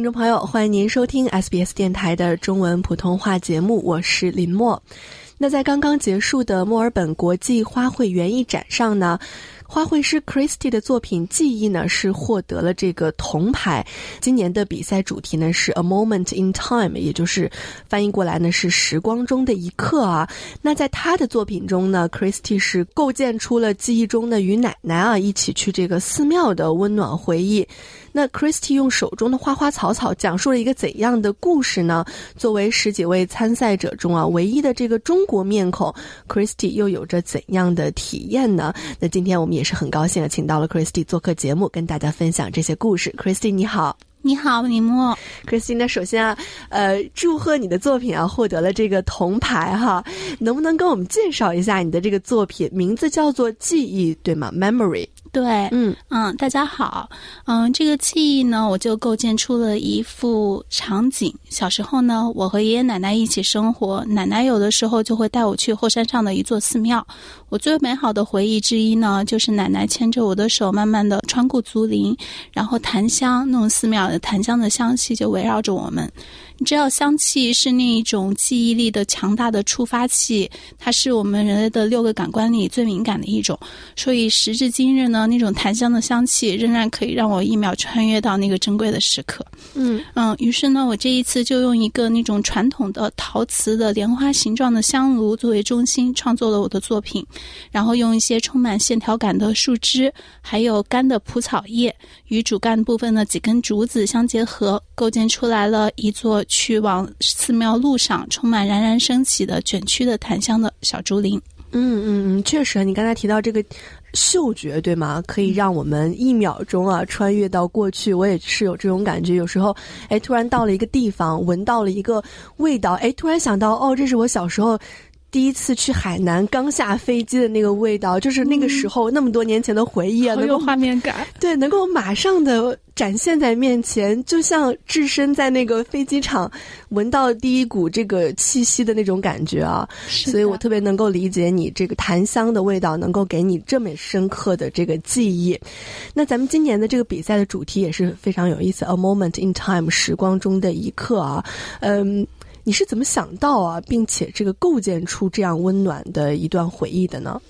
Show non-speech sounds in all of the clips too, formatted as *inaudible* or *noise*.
听众朋友，欢迎您收听 SBS 电台的中文普通话节目，我是林默。那在刚刚结束的墨尔本国际花卉园艺展上呢？花卉师 Christy 的作品《记忆》呢是获得了这个铜牌。今年的比赛主题呢是 A Moment in Time，也就是翻译过来呢是时光中的一刻啊。那在他的作品中呢，Christy 是构建出了记忆中的与奶奶啊一起去这个寺庙的温暖回忆。那 Christy 用手中的花花草草讲述了一个怎样的故事呢？作为十几位参赛者中啊唯一的这个中国面孔，Christy 又有着怎样的体验呢？那今天我们也是很高兴啊，请到了 Christy 做客节目，跟大家分享这些故事。Christy 你好，你好，李默。Christy，那首先啊，呃，祝贺你的作品啊获得了这个铜牌哈，能不能跟我们介绍一下你的这个作品？名字叫做记忆，对吗？Memory。对，嗯嗯，大家好，嗯，这个记忆呢，我就构建出了一幅场景。小时候呢，我和爷爷奶奶一起生活，奶奶有的时候就会带我去后山上的一座寺庙。我最美好的回忆之一呢，就是奶奶牵着我的手，慢慢的穿过竹林，然后檀香那种寺庙的檀香的香气就围绕着我们。你知道，香气是那一种记忆力的强大的触发器，它是我们人类的六个感官里最敏感的一种。所以时至今日呢，那种檀香的香气仍然可以让我一秒穿越到那个珍贵的时刻。嗯嗯，于是呢，我这一次就用一个那种传统的陶瓷的莲花形状的香炉作为中心，创作了我的作品。然后用一些充满线条感的树枝，还有干的蒲草叶，与主干部分的几根竹子相结合，构建出来了一座。去往寺庙路上充满冉冉升起的卷曲的檀香的小竹林。嗯嗯嗯，确实，你刚才提到这个嗅觉，对吗？可以让我们一秒钟啊穿越到过去。我也是有这种感觉，有时候哎，突然到了一个地方，闻到了一个味道，哎，突然想到哦，这是我小时候。第一次去海南，刚下飞机的那个味道，就是那个时候那么多年前的回忆啊，能有画面感。对，能够马上的展现在面前，就像置身在那个飞机场，闻到第一股这个气息的那种感觉啊。所以我特别能够理解你这个檀香的味道，能够给你这么深刻的这个记忆。那咱们今年的这个比赛的主题也是非常有意思，A moment in time，时光中的一刻啊，嗯。你是怎么想到啊，并且这个构建出这样温暖的一段回忆的呢？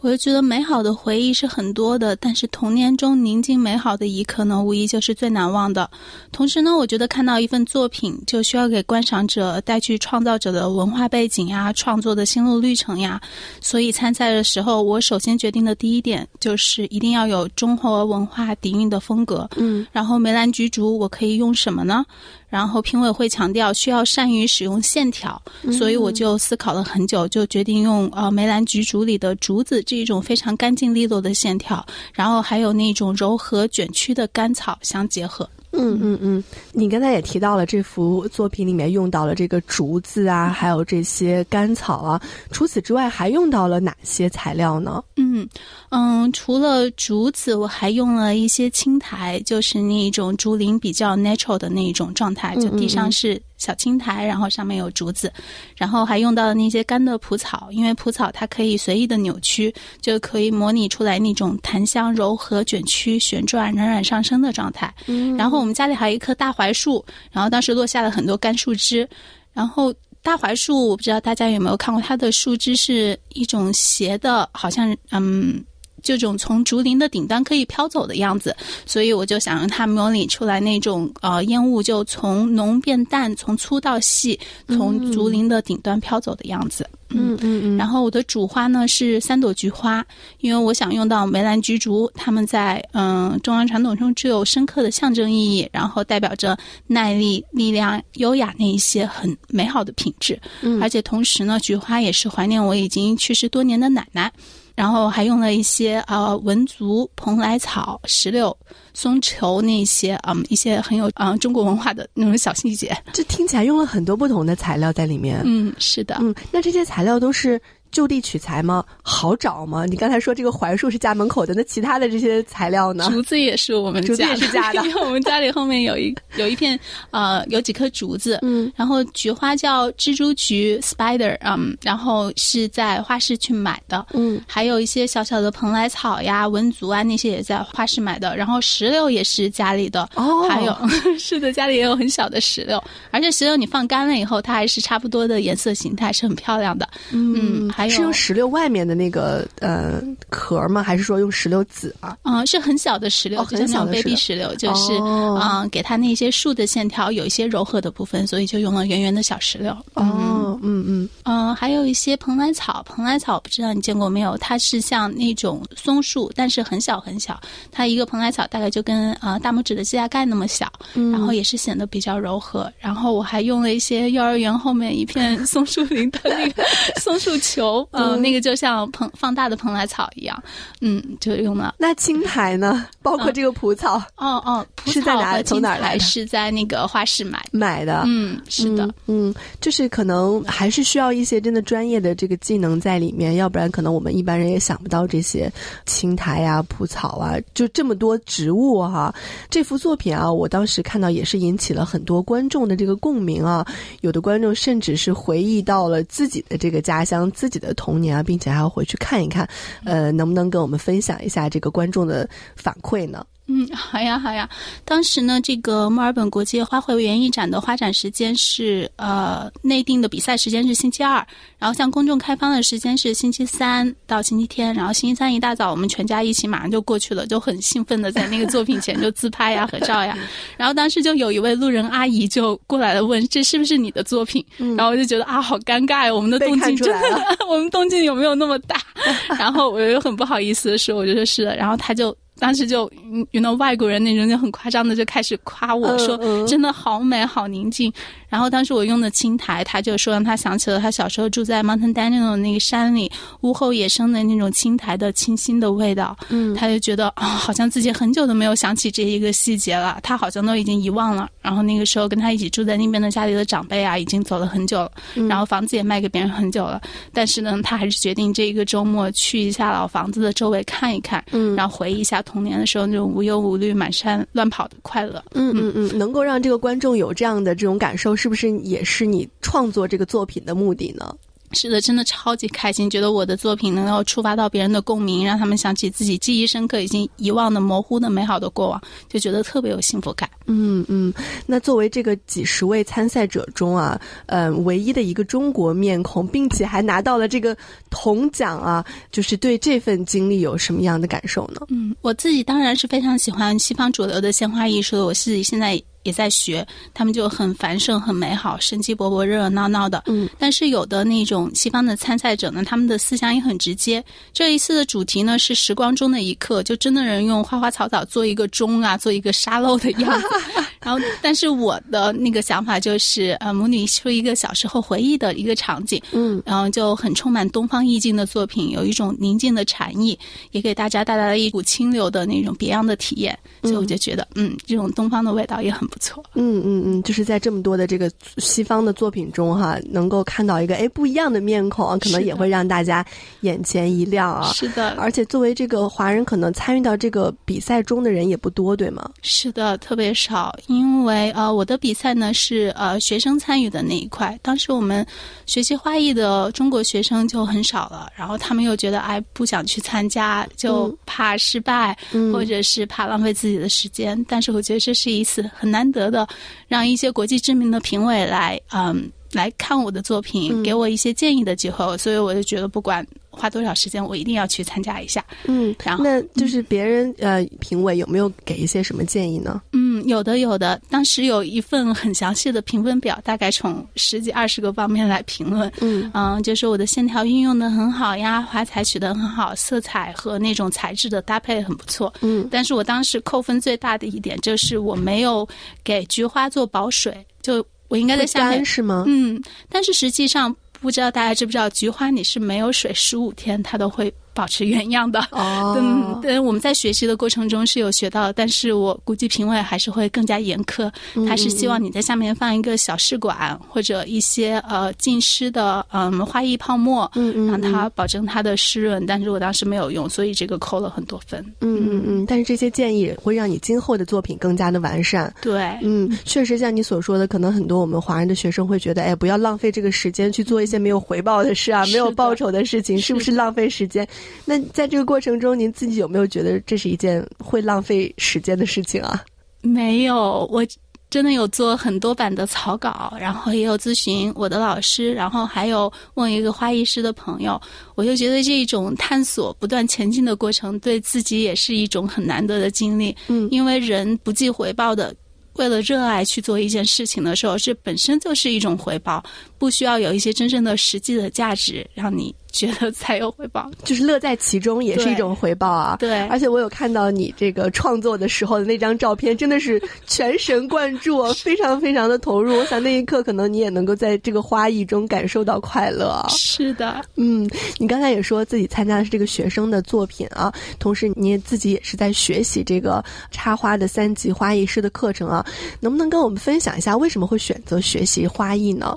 我就觉得美好的回忆是很多的，但是童年中宁静美好的一刻呢，无疑就是最难忘的。同时呢，我觉得看到一份作品，就需要给观赏者带去创造者的文化背景呀、创作的心路历程呀。所以参赛的时候，我首先决定的第一点就是一定要有中华文化底蕴的风格。嗯，然后梅兰菊竹我可以用什么呢？然后评委会强调需要善于使用线条，所以我就思考了很久，就决定用呃梅兰菊竹里的竹子这一种非常干净利落的线条，然后还有那种柔和卷曲的干草相结合。嗯嗯嗯，你刚才也提到了这幅作品里面用到了这个竹子啊，还有这些干草啊。除此之外，还用到了哪些材料呢？嗯嗯，除了竹子，我还用了一些青苔，就是那种竹林比较 natural 的那一种状态，就地上是。小青苔，然后上面有竹子，然后还用到了那些干的蒲草，因为蒲草它可以随意的扭曲，就可以模拟出来那种檀香柔和卷曲、旋转、冉冉上升的状态。嗯，然后我们家里还有一棵大槐树，然后当时落下了很多干树枝，然后大槐树我不知道大家有没有看过，它的树枝是一种斜的，好像嗯。这种从竹林的顶端可以飘走的样子，所以我就想让它模拟出来那种呃烟雾就从浓变淡，从粗到细，从竹林的顶端飘走的样子。嗯嗯嗯。然后我的主花呢是三朵菊花，因为我想用到梅兰菊竹，它们在嗯中华传统中具有深刻的象征意义，然后代表着耐力、力量、优雅那一些很美好的品质。嗯。而且同时呢，菊花也是怀念我已经去世多年的奶奶。然后还用了一些呃文竹、蓬莱草、石榴、松球那些嗯一些很有嗯中国文化的那种小细节。这听起来用了很多不同的材料在里面。嗯，是的。嗯，那这些材料都是就地取材吗？好找吗？你刚才说这个槐树是家门口的，那其他的这些材料呢？竹子也是我们竹子也是家的，*laughs* 因为我们家里后面有一有一片呃有几棵竹子，嗯，然后菊花叫蜘蛛菊 spider，嗯，然后是在花市去买的，嗯，还有一些小小的蓬莱草呀、文竹啊那些也在花市买的，然后石榴也是家里的，哦，还有 *laughs* 是的，家里也有很小的石榴，而且石榴你放干了以后，它还是差不多的颜色形态，是很漂亮的，嗯，还有是用石榴外面的那个呃壳吗？还是说用石榴籽啊？嗯，是很小的石榴，很小的 baby 石榴，就是嗯，给它那些树的线条有一些柔和的部分，所以就用了圆圆的小石榴。哦，嗯嗯嗯，还有一些蓬莱草，蓬莱草不知道你见过没有？它是像那种松树，但是很小很小，它一个蓬莱草大概就跟呃大拇指的指甲盖那么小，然后也是显得比较柔和。然后我还用了一些幼儿园后面一片松树林的那个松树球，*laughs* 嗯，那个就像蓬放大的蓬莱草一样，嗯，就用了。那青苔呢？*laughs* 包括这个蒲草？哦哦，是在哪？从哪来？是在那个花市买买的。嗯，是的，嗯，就是可能还是需要一些真的专业的这个技能在里面，要不然可能我们一般人也想不到这些青苔啊、蒲草啊，就这么多植物哈。这幅作品啊，我当时看到也是引起了很多观众的这个共鸣啊，有的观众甚至是回忆到了自己的这个家乡、自己的童年啊，并且还要回去看一看，呃，能不能跟我们分享一下这个观众的反馈呢？嗯，好呀，好呀。当时呢，这个墨尔本国际花卉园艺展的花展时间是呃内定的比赛时间是星期二，然后向公众开放的时间是星期三到星期天。然后星期三一大早，我们全家一起马上就过去了，就很兴奋的在那个作品前就自拍呀、合照呀。*laughs* 然后当时就有一位路人阿姨就过来了问：“这是不是你的作品？”然后我就觉得啊，好尴尬呀，我们的动静真的，*laughs* 我们动静有没有那么大？*laughs* 然后我又很不好意思的说：“我就说是的。”然后他就。当时就遇到外国人那种就很夸张的就开始夸我说真的好美好宁静。然后当时我用的青苔，他就说让他想起了他小时候住在 Mountain Daniel 的那个山里，屋后野生的那种青苔的清新的味道。嗯，他就觉得啊，好像自己很久都没有想起这一个细节了，他好像都已经遗忘了。然后那个时候跟他一起住在那边的家里的长辈啊，已经走了很久了，然后房子也卖给别人很久了。但是呢，他还是决定这一个周末去一下老房子的周围看一看，嗯，然后回忆一下童年的时候那种无忧无虑、满山乱跑的快乐。嗯嗯嗯，能够让这个观众有这样的这种感受。是不是也是你创作这个作品的目的呢？是的，真的超级开心，觉得我的作品能够触发到别人的共鸣，让他们想起自己记忆深刻、已经遗忘的模糊的美好的过往，就觉得特别有幸福感。嗯嗯，那作为这个几十位参赛者中啊，嗯，唯一的一个中国面孔，并且还拿到了这个铜奖啊，就是对这份经历有什么样的感受呢？嗯，我自己当然是非常喜欢西方主流的鲜花艺术的，我自己现在。也在学，他们就很繁盛、很美好、生机勃勃、热热闹闹的。嗯，但是有的那种西方的参赛者呢，他们的思想也很直接。这一次的主题呢是时光中的一刻，就真的人用花花草草做一个钟啊，做一个沙漏的样子。然后，但是我的那个想法就是，呃，母女出一个小时候回忆的一个场景。嗯，然后就很充满东方意境的作品，有一种宁静的禅意，也给大家带来了一股清流的那种别样的体验。所以我就觉得，嗯，这种东方的味道也很。不错，嗯嗯嗯，就是在这么多的这个西方的作品中哈，能够看到一个哎不一样的面孔，可能也会让大家眼前一亮啊。是的，而且作为这个华人，可能参与到这个比赛中的人也不多，对吗？是的，特别少，因为呃，我的比赛呢是呃学生参与的那一块，当时我们学习花艺的中国学生就很少了，然后他们又觉得哎不想去参加，就怕失败，或者是怕浪费自己的时间。但是我觉得这是一次很难。难得的，让一些国际知名的评委来，嗯，来看我的作品，给我一些建议的机会，所以我就觉得不管。花多少时间，我一定要去参加一下。嗯，然后那就是别人呃，评委有没有给一些什么建议呢？嗯，有的有的。当时有一份很详细的评分表，大概从十几二十个方面来评论。嗯嗯，就是我的线条运用的很好呀，花材取得很好，色彩和那种材质的搭配很不错。嗯，但是我当时扣分最大的一点就是我没有给菊花做保水，就我应该在下面是吗？嗯，但是实际上。不知道大家知不知道，菊花你是没有水十五天，它都会保持原样的。哦，*laughs* 嗯，对，我们在学习的过程中是有学到，但是我估计评委还是会更加严苛。他是希望你在下面放一个小试管或者一些呃浸湿的嗯花艺泡沫，让它保证它的湿润。但是我当时没有用，所以这个扣了很多分。嗯嗯嗯，但是这些建议会让你今后的作品更加的完善。对，嗯，确实像你所说的，可能很多我们华人的学生会觉得，哎，不要浪费这个时间去做一些没有回报的事啊，没有报酬的事情，是不是浪费时间？*laughs* 那在这个过程中，您自己有没有觉得这是一件会浪费时间的事情啊？没有，我真的有做很多版的草稿，然后也有咨询我的老师，然后还有问一个花艺师的朋友。我就觉得这种探索、不断前进的过程，对自己也是一种很难得的经历。嗯，因为人不计回报的为了热爱去做一件事情的时候，这本身就是一种回报，不需要有一些真正的实际的价值让你。觉得才有回报，*laughs* 就是乐在其中也是一种回报啊！对，而且我有看到你这个创作的时候的那张照片，真的是全神贯注，非常非常的投入。我想那一刻可能你也能够在这个花艺中感受到快乐。是的，嗯，你刚才也说自己参加的是这个学生的作品啊，同时你也自己也是在学习这个插花的三级花艺师的课程啊，能不能跟我们分享一下为什么会选择学习花艺呢？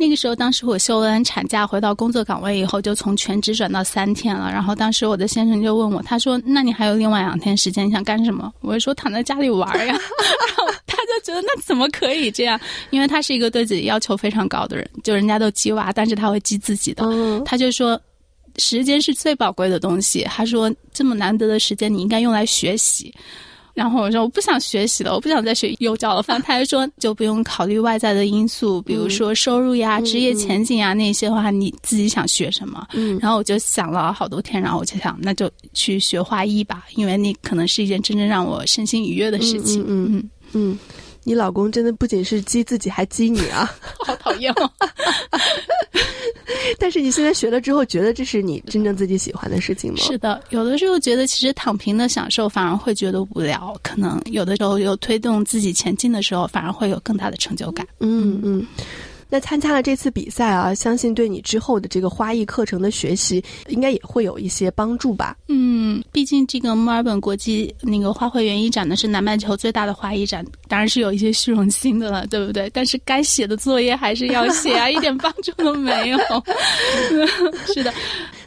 那个时候，当时我休完产假回到工作岗位以后，就从全职转到三天了。然后当时我的先生就问我，他说：“那你还有另外两天时间，你想干什么？”我就说：“躺在家里玩呀。*laughs* ”然后他就觉得那怎么可以这样？因为他是一个对自己要求非常高的人，就人家都鸡娃，但是他会鸡自己的。他就说：“时间是最宝贵的东西。”他说：“这么难得的时间，你应该用来学习。”然后我说我不想学习了，我不想再学幼教了。反正他就说就不用考虑外在的因素，比如说收入呀、职业前景啊那些的话，你自己想学什么。嗯，然后我就想了好多天，然后我就想那就去学花艺吧，因为那可能是一件真正让我身心愉悦的事情。嗯嗯嗯。你老公真的不仅是激自己，还激你啊！*laughs* 好讨厌哦。*laughs* 但是你现在学了之后，觉得这是你真正自己喜欢的事情吗？是的，有的时候觉得其实躺平的享受反而会觉得无聊，可能有的时候有推动自己前进的时候，反而会有更大的成就感。嗯嗯。那参加了这次比赛啊，相信对你之后的这个花艺课程的学习，应该也会有一些帮助吧？嗯，毕竟这个墨尔本国际那个花卉园艺展呢，是南半球最大的花艺展，当然是有一些虚荣心的了，对不对？但是该写的作业还是要写啊，*laughs* 一点帮助都没有。*laughs* 是的。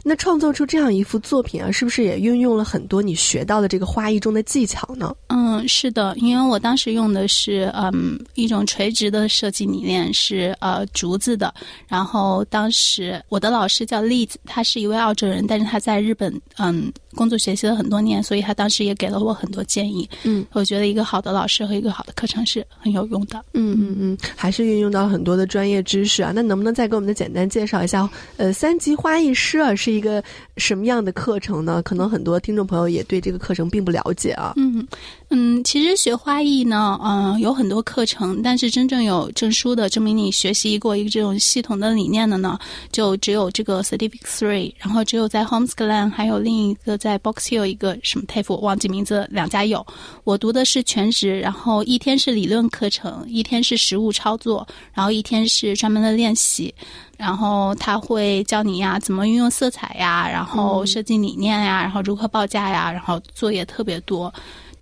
那创作出这样一幅作品啊，是不是也运用了很多你学到的这个花艺中的技巧呢？嗯，是的，因为我当时用的是嗯一种垂直的设计理念，是呃竹子的。然后当时我的老师叫栗子，他是一位澳洲人，但是他在日本嗯工作学习了很多年，所以他当时也给了我很多建议。嗯，我觉得一个好的老师和一个好的课程是很有用的。嗯嗯嗯，还是运用到了很多的专业知识啊。那能不能再给我们的简单介绍一下？呃，三级花艺师啊是。一个什么样的课程呢？可能很多听众朋友也对这个课程并不了解啊。嗯嗯，其实学花艺呢，嗯，有很多课程，但是真正有证书的证明你学习过一个这种系统的理念的呢，就只有这个 Certificate Three，然后只有在 Homesglen，还有另一个在 Box Hill 一个什么 TAFE，忘记名字，两家有。我读的是全职，然后一天是理论课程，一天是实物操作，然后一天是专门的练习。然后他会教你呀，怎么运用色彩呀，然后设计理念呀，然后如何报价呀，然后作业特别多。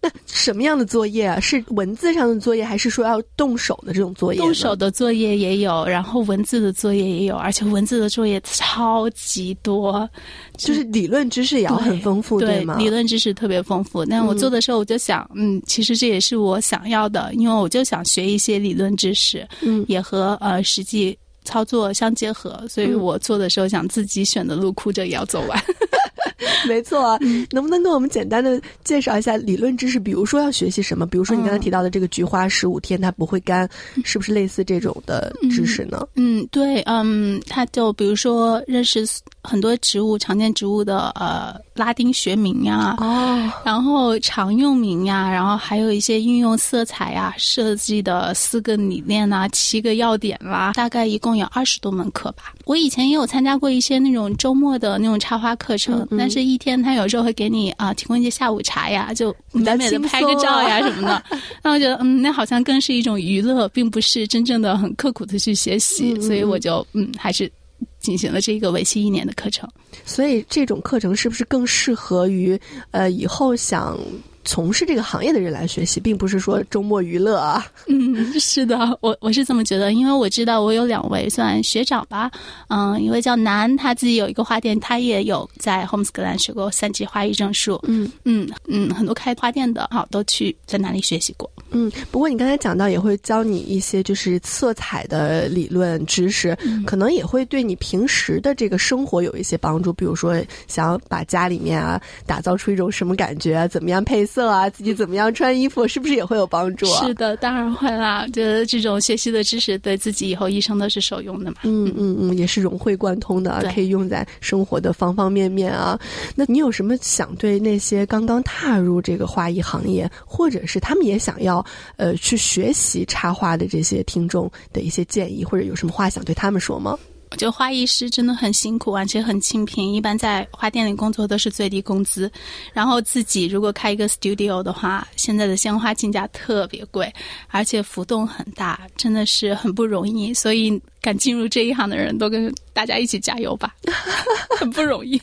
那什么样的作业啊？是文字上的作业，还是说要动手的这种作业？动手的作业也有，然后文字的作业也有，而且文字的作业超级多，就是理论知识也要很丰富，对吗？理论知识特别丰富。那我做的时候，我就想，嗯，其实这也是我想要的，因为我就想学一些理论知识，嗯，也和呃实际。操作相结合，所以我做的时候想自己选的路，哭着也要走完。*laughs* *laughs* 没错，能不能跟我们简单的介绍一下理论知识？比如说要学习什么？比如说你刚才提到的这个菊花十五天它不会干，是不是类似这种的知识呢？嗯，对，嗯，它就比如说认识很多植物常见植物的呃拉丁学名呀，哦，然后常用名呀，然后还有一些运用色彩呀设计的四个理念啊，七个要点啦，大概一共有二十多门课吧。我以前也有参加过一些那种周末的那种插花课程，但是一天他有时候会给你啊提供一些下午茶呀，就美美的拍个照呀 *laughs* 什么的。那我觉得嗯，那好像更是一种娱乐，并不是真正的很刻苦的去学习，所以我就嗯还是进行了这个为期一年的课程。所以这种课程是不是更适合于呃以后想？从事这个行业的人来学习，并不是说周末娱乐啊。嗯，是的，我我是这么觉得，因为我知道我有两位算学长吧，嗯，一位叫南，他自己有一个花店，他也有在 Homeschool 学过三级花艺证书。嗯嗯嗯，很多开花店的好都去在哪里学习过。嗯，不过你刚才讲到也会教你一些就是色彩的理论知识，可能也会对你平时的这个生活有一些帮助。比如说，想要把家里面啊打造出一种什么感觉，怎么样配色啊，自己怎么样穿衣服，是不是也会有帮助？啊是的，当然会啦。觉得这种学习的知识对自己以后一生都是受用的嘛。嗯嗯嗯，也是融会贯通的，可以用在生活的方方面面啊。那你有什么想对那些刚刚踏入这个画艺行业，或者是他们也想要？呃，去学习插画的这些听众的一些建议，或者有什么话想对他们说吗？我觉得花艺师真的很辛苦，而且很清贫。一般在花店里工作都是最低工资，然后自己如果开一个 studio 的话，现在的鲜花进价特别贵，而且浮动很大，真的是很不容易。所以敢进入这一行的人都跟大家一起加油吧，*laughs* 很不容易。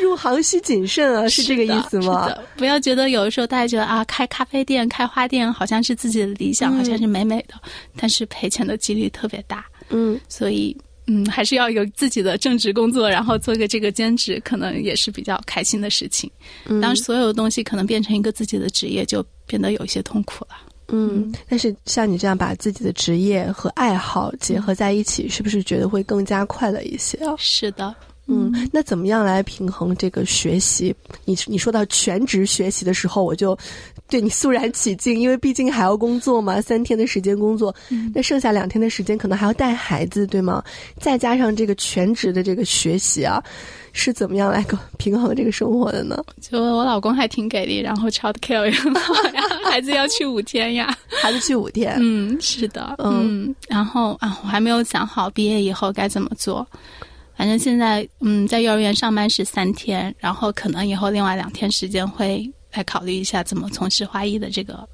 入行需谨慎啊，是这个意思吗？不要觉得有的时候大家觉得啊，开咖啡店、开花店好像是自己的理想，好像是美美的，但是赔钱的几率特别大。嗯，所以。嗯，还是要有自己的正职工作，然后做个这个兼职，可能也是比较开心的事情。当所有的东西可能变成一个自己的职业，就变得有一些痛苦了。嗯，但是像你这样把自己的职业和爱好结合在一起，是不是觉得会更加快乐一些啊？是的。嗯，那怎么样来平衡这个学习？你你说到全职学习的时候，我就对你肃然起敬，因为毕竟还要工作嘛，*laughs* 三天的时间工作，那剩下两天的时间可能还要带孩子，对吗？再加上这个全职的这个学习啊，是怎么样来平衡这个生活的呢？就我老公还挺给力，然后 child care 也很好呀，孩子要去五天呀，孩子去五天，嗯，是的，嗯，然后啊，我还没有想好毕业以后该怎么做。反正现在，嗯，在幼儿园上班是三天，然后可能以后另外两天时间会来考虑一下怎么从事花艺的这个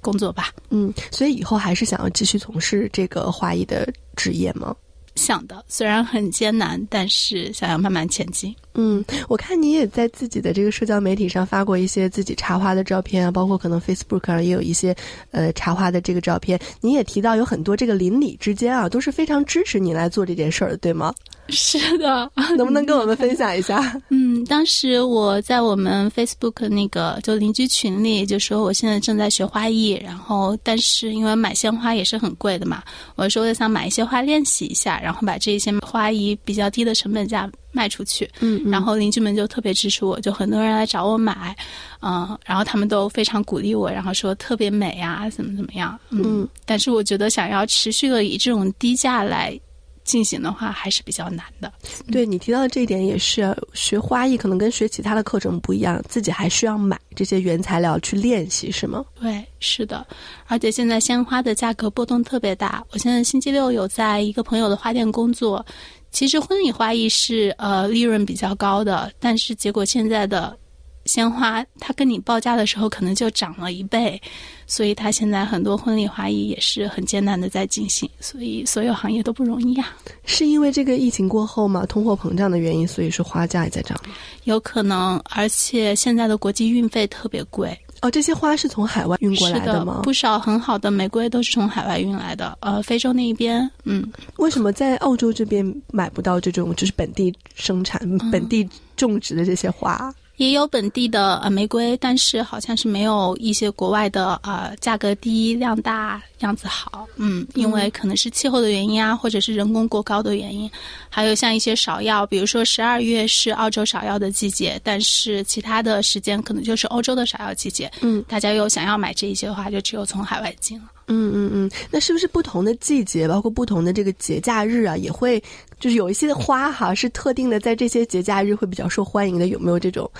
工作吧。嗯，所以以后还是想要继续从事这个花艺的职业吗？想的，虽然很艰难，但是想要慢慢前进。嗯，我看你也在自己的这个社交媒体上发过一些自己插花的照片啊，包括可能 Facebook 上也有一些呃插花的这个照片。你也提到有很多这个邻里之间啊都是非常支持你来做这件事儿的，对吗？是的，*laughs* 能不能跟我们分享一下？嗯，当时我在我们 Facebook 那个就邻居群里就说我现在正在学花艺，然后但是因为买鲜花也是很贵的嘛，我说我想买一些花练习一下，然后把这些花以比较低的成本价卖出去。嗯，然后邻居们就特别支持我，就很多人来找我买，嗯，然后他们都非常鼓励我，然后说特别美啊，怎么怎么样。嗯，但是我觉得想要持续的以这种低价来。进行的话还是比较难的。对你提到的这一点也是，学花艺可能跟学其他的课程不一样，自己还需要买这些原材料去练习，是吗？对，是的。而且现在鲜花的价格波动特别大。我现在星期六有在一个朋友的花店工作，其实婚礼花艺是呃利润比较高的，但是结果现在的。鲜花，它跟你报价的时候可能就涨了一倍，所以它现在很多婚礼花艺也是很艰难的在进行，所以所有行业都不容易啊。是因为这个疫情过后嘛，通货膨胀的原因，所以说花价也在涨。有可能，而且现在的国际运费特别贵。哦，这些花是从海外运过来的吗？不少很好的玫瑰都是从海外运来的。呃，非洲那一边，嗯，为什么在澳洲这边买不到这种就是本地生产、本地种植的这些花？也有本地的呃玫瑰，但是好像是没有一些国外的呃价格低、量大、样子好。嗯，因为可能是气候的原因啊，或者是人工过高的原因。还有像一些芍药，比如说十二月是澳洲芍药的季节，但是其他的时间可能就是欧洲的芍药季节。嗯，大家又想要买这一些的话，就只有从海外进了。嗯嗯嗯，那是不是不同的季节，包括不同的这个节假日啊，也会就是有一些花哈是特定的，在这些节假日会比较受欢迎的，有没有这种？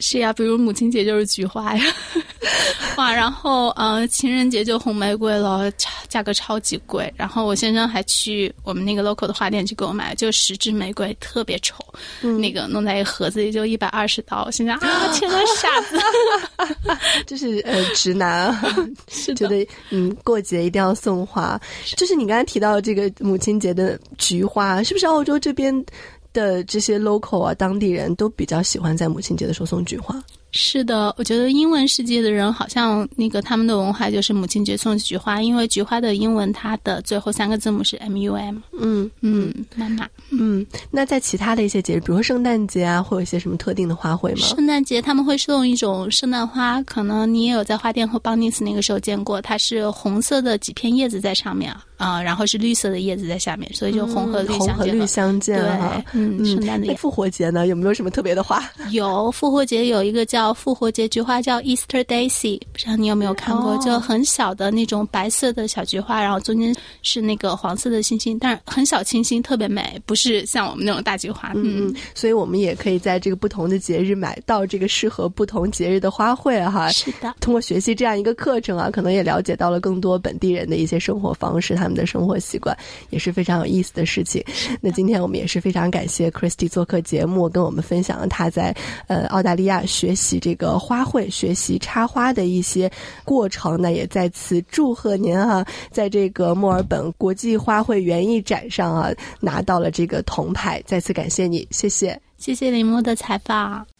是呀，比如母亲节就是菊花呀，哇，然后呃情人节就红玫瑰了，价格超级贵。然后我先生还去我们那个 local 的花店去给我买，就十支玫瑰特别丑，那个弄在一个盒子里就一百二十刀。我心想啊，*gasps* 天呐，傻子！*laughs* 就是呃直男啊，*laughs* 是觉得嗯过节一定要送花。就是你刚才提到这个母亲节的菊花，是不是澳洲这边的这些 local 啊当地人都比较喜欢在母亲节的时候送菊花？是的，我觉得英文世界的人好像那个他们的文化就是母亲节送菊花，因为菊花的英文它的最后三个字母是 M U M。嗯嗯，妈妈。嗯，那在其他的一些节日，比如说圣诞节啊，会有一些什么特定的花卉吗？圣诞节他们会送一种圣诞花，可能你也有在花店和邦尼斯那个时候见过，它是红色的几片叶子在上面啊，然后是绿色的叶子在下面，所以就红和绿红和绿相间对，嗯，圣诞的。复活节呢，有没有什么特别的花？*laughs* 有，复活节有一个叫复活节菊花，叫 Easter Daisy，不知道你有没有看过？就很小的那种白色的小菊花，然后中间是那个黄色的星星，但是很小清新，特别美，不是像我们那种大菊花。嗯嗯，所以我们也可以在这个不同的节日买到这个适合不同节日的花卉哈。是的，通过学习这样一个课程啊，可能也了解到了更多本地人的一些生活方式，他们的生活习惯也是非常有意思的事情。那今天我们也是非常感谢 Christy 做客节目，跟我们分享了他在呃澳大利亚学习这个花卉、学习插花的一些过程。那也再次祝贺您哈，在这个墨尔本国际花卉园艺展上啊拿到了这个铜牌。再次感谢你，谢谢，谢谢林木的采访。